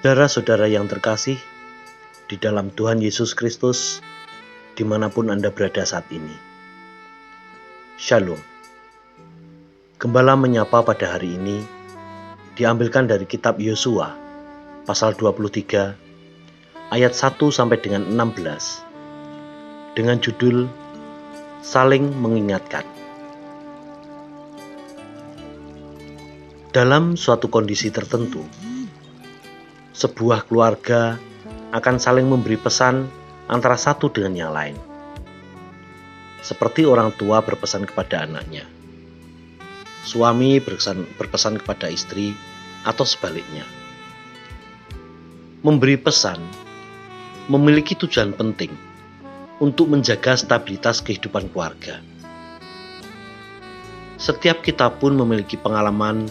Saudara-saudara yang terkasih, di dalam Tuhan Yesus Kristus, di mana pun Anda berada saat ini. Shalom. Gembala menyapa pada hari ini diambilkan dari kitab Yosua, pasal 23, ayat 1 sampai dengan 16, dengan judul Saling Mengingatkan. Dalam suatu kondisi tertentu, sebuah keluarga akan saling memberi pesan antara satu dengan yang lain. Seperti orang tua berpesan kepada anaknya. Suami berpesan, berpesan kepada istri atau sebaliknya. Memberi pesan memiliki tujuan penting untuk menjaga stabilitas kehidupan keluarga. Setiap kita pun memiliki pengalaman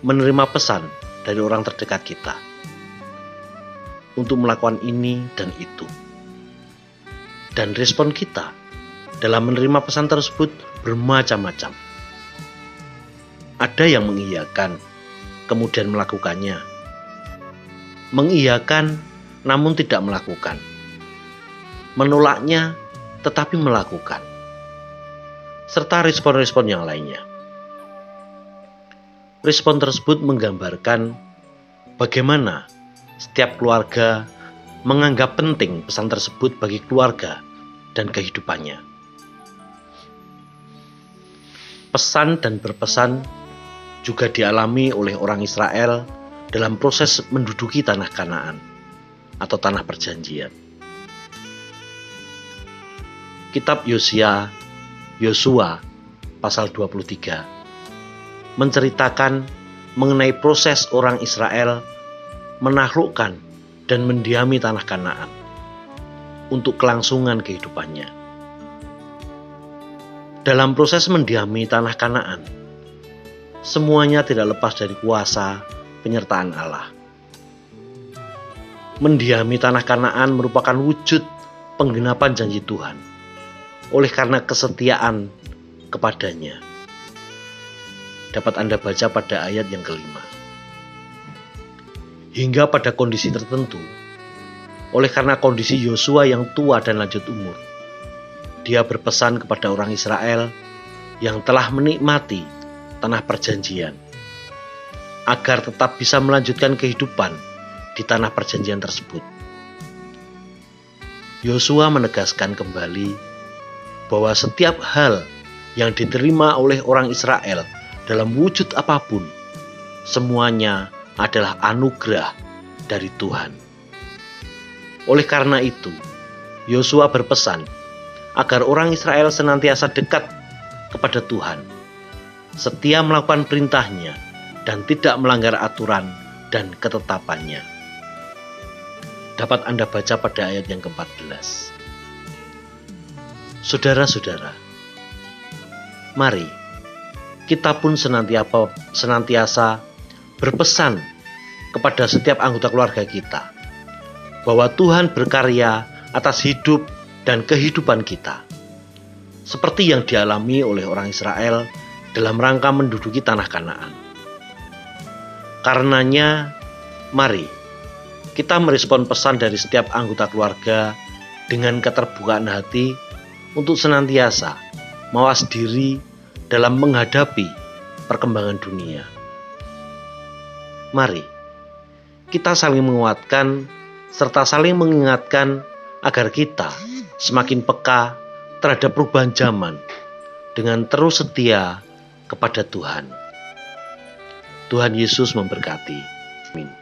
menerima pesan dari orang terdekat kita untuk melakukan ini dan itu. Dan respon kita dalam menerima pesan tersebut bermacam-macam. Ada yang mengiyakan, kemudian melakukannya. Mengiyakan, namun tidak melakukan. Menolaknya, tetapi melakukan. Serta respon-respon yang lainnya. Respon tersebut menggambarkan bagaimana setiap keluarga menganggap penting pesan tersebut bagi keluarga dan kehidupannya. Pesan dan berpesan juga dialami oleh orang Israel dalam proses menduduki tanah Kanaan atau tanah perjanjian. Kitab Yosia Yosua pasal 23 menceritakan mengenai proses orang Israel menaklukkan dan mendiami tanah Kanaan untuk kelangsungan kehidupannya. Dalam proses mendiami tanah Kanaan, semuanya tidak lepas dari kuasa penyertaan Allah. Mendiami tanah Kanaan merupakan wujud penggenapan janji Tuhan oleh karena kesetiaan kepadanya. Dapat Anda baca pada ayat yang kelima hingga pada kondisi tertentu. Oleh karena kondisi Yosua yang tua dan lanjut umur, dia berpesan kepada orang Israel yang telah menikmati tanah perjanjian agar tetap bisa melanjutkan kehidupan di tanah perjanjian tersebut. Yosua menegaskan kembali bahwa setiap hal yang diterima oleh orang Israel dalam wujud apa pun, semuanya adalah anugerah dari Tuhan. Oleh karena itu, Yosua berpesan agar orang Israel senantiasa dekat kepada Tuhan, setia melakukan perintahnya, dan tidak melanggar aturan dan ketetapannya. Dapat Anda baca pada ayat yang ke-14. Saudara-saudara, mari kita pun senantiasa, senantiasa berpesan kepada setiap anggota keluarga kita bahwa Tuhan berkarya atas hidup dan kehidupan kita, seperti yang dialami oleh orang Israel dalam rangka menduduki tanah Kanaan. Karenanya, mari kita merespon pesan dari setiap anggota keluarga dengan keterbukaan hati untuk senantiasa mawas diri dalam menghadapi perkembangan dunia. Mari kita saling menguatkan serta saling mengingatkan agar kita semakin peka terhadap perubahan zaman dengan terus setia kepada Tuhan. Tuhan Yesus memberkati. Amin.